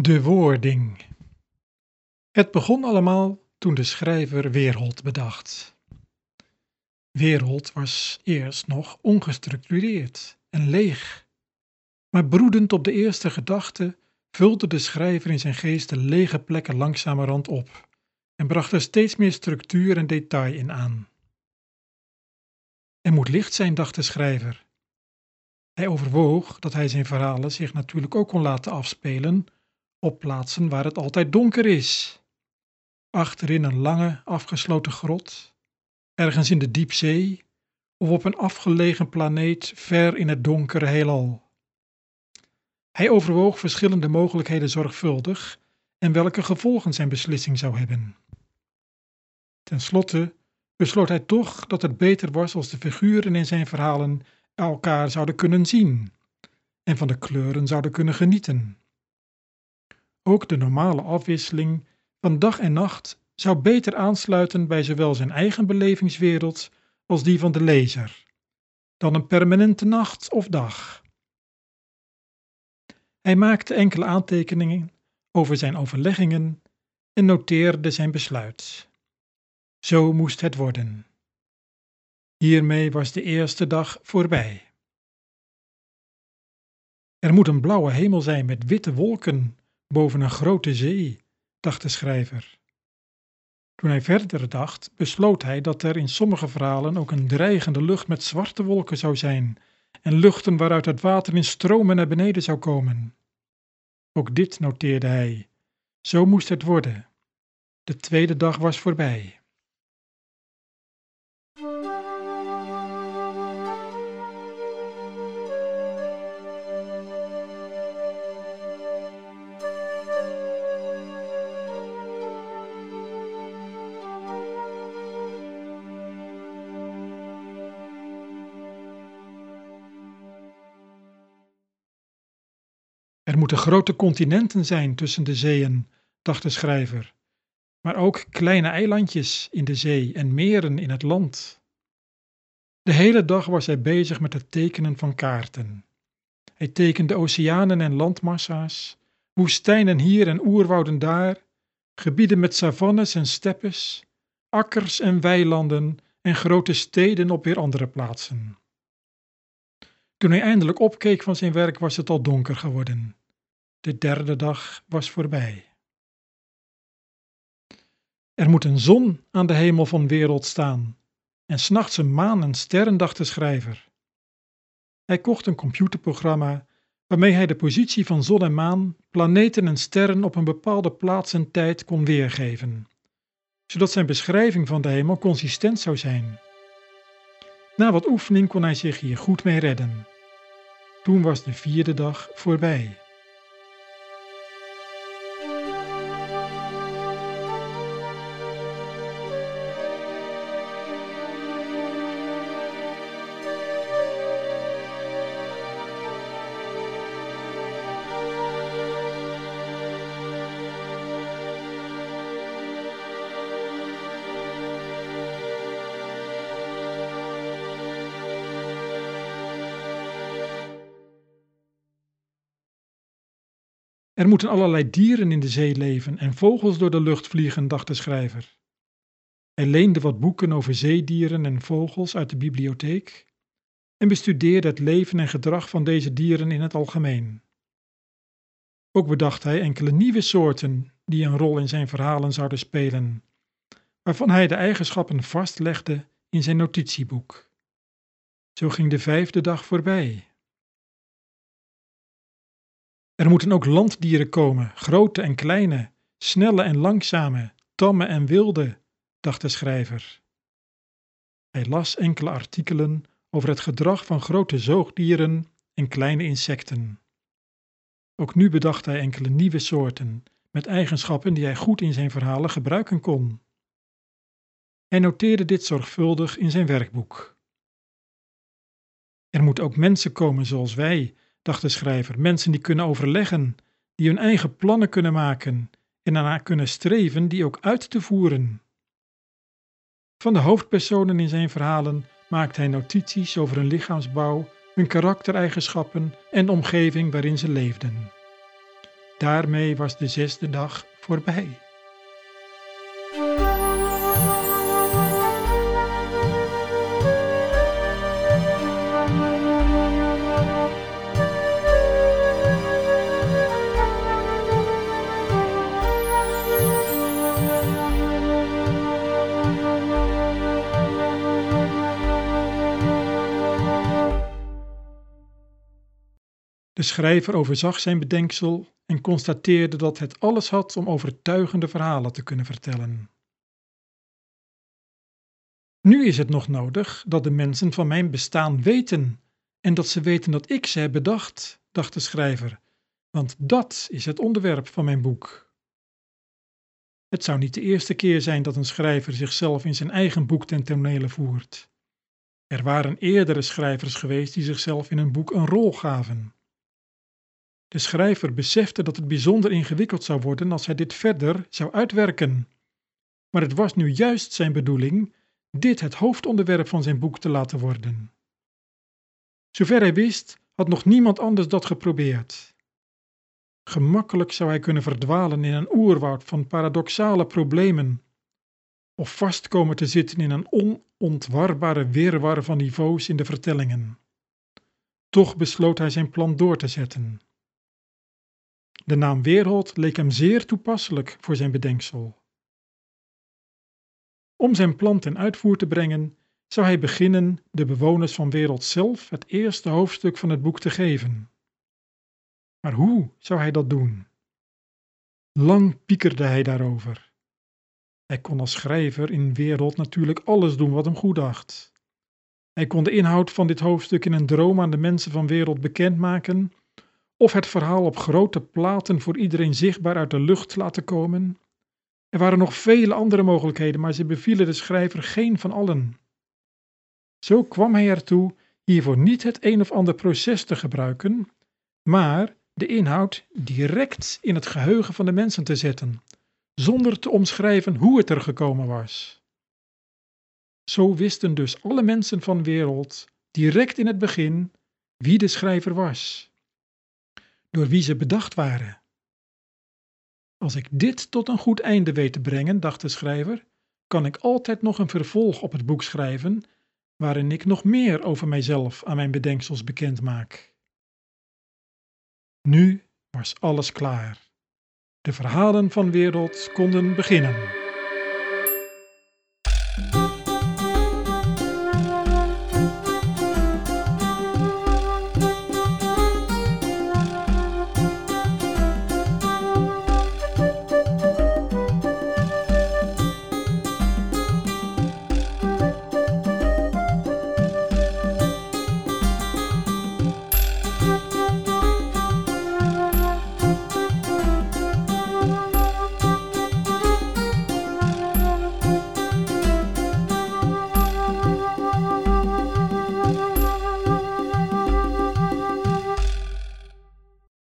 De woording. Het begon allemaal toen de schrijver Weerhold bedacht. Weerhold was eerst nog ongestructureerd en leeg, maar broedend op de eerste gedachte vulde de schrijver in zijn geest de lege plekken langzamerhand op en bracht er steeds meer structuur en detail in aan. Er moet licht zijn, dacht de schrijver. Hij overwoog dat hij zijn verhalen zich natuurlijk ook kon laten afspelen op plaatsen waar het altijd donker is. Achterin een lange, afgesloten grot, ergens in de diepzee of op een afgelegen planeet ver in het donkere heelal. Hij overwoog verschillende mogelijkheden zorgvuldig en welke gevolgen zijn beslissing zou hebben. Ten slotte besloot hij toch dat het beter was als de figuren in zijn verhalen elkaar zouden kunnen zien en van de kleuren zouden kunnen genieten. Ook de normale afwisseling van dag en nacht zou beter aansluiten bij zowel zijn eigen belevingswereld als die van de lezer, dan een permanente nacht of dag. Hij maakte enkele aantekeningen over zijn overleggingen en noteerde zijn besluit. Zo moest het worden. Hiermee was de eerste dag voorbij. Er moet een blauwe hemel zijn met witte wolken boven een grote zee, dacht de schrijver. Toen hij verder dacht, besloot hij dat er in sommige verhalen ook een dreigende lucht met zwarte wolken zou zijn en luchten waaruit het water in stromen naar beneden zou komen. Ook dit noteerde hij. Zo moest het worden. De tweede dag was voorbij. Er moeten grote continenten zijn tussen de zeeën, dacht de schrijver, maar ook kleine eilandjes in de zee en meren in het land. De hele dag was hij bezig met het tekenen van kaarten. Hij tekende oceanen en landmassa's, woestijnen hier en oerwouden daar, gebieden met savannes en steppes, akkers en weilanden en grote steden op weer andere plaatsen. Toen hij eindelijk opkeek van zijn werk was het al donker geworden. De derde dag was voorbij. Er moet een zon aan de hemel van wereld staan en s'nachts een maan en sterren, dacht de schrijver. Hij kocht een computerprogramma waarmee hij de positie van zon en maan, planeten en sterren op een bepaalde plaats en tijd kon weergeven, zodat zijn beschrijving van de hemel consistent zou zijn. Na wat oefening kon hij zich hier goed mee redden. Toen was de vierde dag voorbij. Er moeten allerlei dieren in de zee leven en vogels door de lucht vliegen, dacht de schrijver. Hij leende wat boeken over zeedieren en vogels uit de bibliotheek en bestudeerde het leven en gedrag van deze dieren in het algemeen. Ook bedacht hij enkele nieuwe soorten die een rol in zijn verhalen zouden spelen, waarvan hij de eigenschappen vastlegde in zijn notitieboek. Zo ging de vijfde dag voorbij. Er moeten ook landdieren komen, grote en kleine, snelle en langzame, tamme en wilde, dacht de schrijver. Hij las enkele artikelen over het gedrag van grote zoogdieren en kleine insecten. Ook nu bedacht hij enkele nieuwe soorten, met eigenschappen die hij goed in zijn verhalen gebruiken kon. Hij noteerde dit zorgvuldig in zijn werkboek. Er moeten ook mensen komen zoals wij, dacht de schrijver, mensen die kunnen overleggen, die hun eigen plannen kunnen maken en daarna kunnen streven die ook uit te voeren. Van de hoofdpersonen in zijn verhalen maakt hij notities over hun lichaamsbouw, hun karaktereigenschappen en de omgeving waarin ze leefden. Daarmee was de zesde dag voorbij. Schrijver overzag zijn bedenksel en constateerde dat het alles had om overtuigende verhalen te kunnen vertellen. Nu is het nog nodig dat de mensen van mijn bestaan weten en dat ze weten dat ik ze heb bedacht, dacht de schrijver, want dat is het onderwerp van mijn boek. Het zou niet de eerste keer zijn dat een schrijver zichzelf in zijn eigen boek ten voert. Er waren eerdere schrijvers geweest die zichzelf in een boek een rol gaven. De schrijver besefte dat het bijzonder ingewikkeld zou worden als hij dit verder zou uitwerken. Maar het was nu juist zijn bedoeling dit het hoofdonderwerp van zijn boek te laten worden. Zover hij wist, had nog niemand anders dat geprobeerd. Gemakkelijk zou hij kunnen verdwalen in een oerwoud van paradoxale problemen, of vastkomen te zitten in een onontwarbare wirwar van niveaus in de vertellingen. Toch besloot hij zijn plan door te zetten. De naam Weerhold leek hem zeer toepasselijk voor zijn bedenksel. Om zijn plan ten uitvoer te brengen, zou hij beginnen de bewoners van Wereld zelf het eerste hoofdstuk van het boek te geven. Maar hoe zou hij dat doen? Lang piekerde hij daarover. Hij kon als schrijver in Wereld natuurlijk alles doen wat hem goed dacht. Hij kon de inhoud van dit hoofdstuk in een droom aan de mensen van Wereld bekendmaken of het verhaal op grote platen voor iedereen zichtbaar uit de lucht laten komen. Er waren nog vele andere mogelijkheden, maar ze bevielen de schrijver geen van allen. Zo kwam hij ertoe hiervoor niet het een of ander proces te gebruiken, maar de inhoud direct in het geheugen van de mensen te zetten, zonder te omschrijven hoe het er gekomen was. Zo wisten dus alle mensen van wereld direct in het begin wie de schrijver was door wie ze bedacht waren. Als ik dit tot een goed einde weet te brengen, dacht de schrijver, kan ik altijd nog een vervolg op het boek schrijven, waarin ik nog meer over mijzelf aan mijn bedenksels bekend maak. Nu was alles klaar. De verhalen van wereld konden beginnen.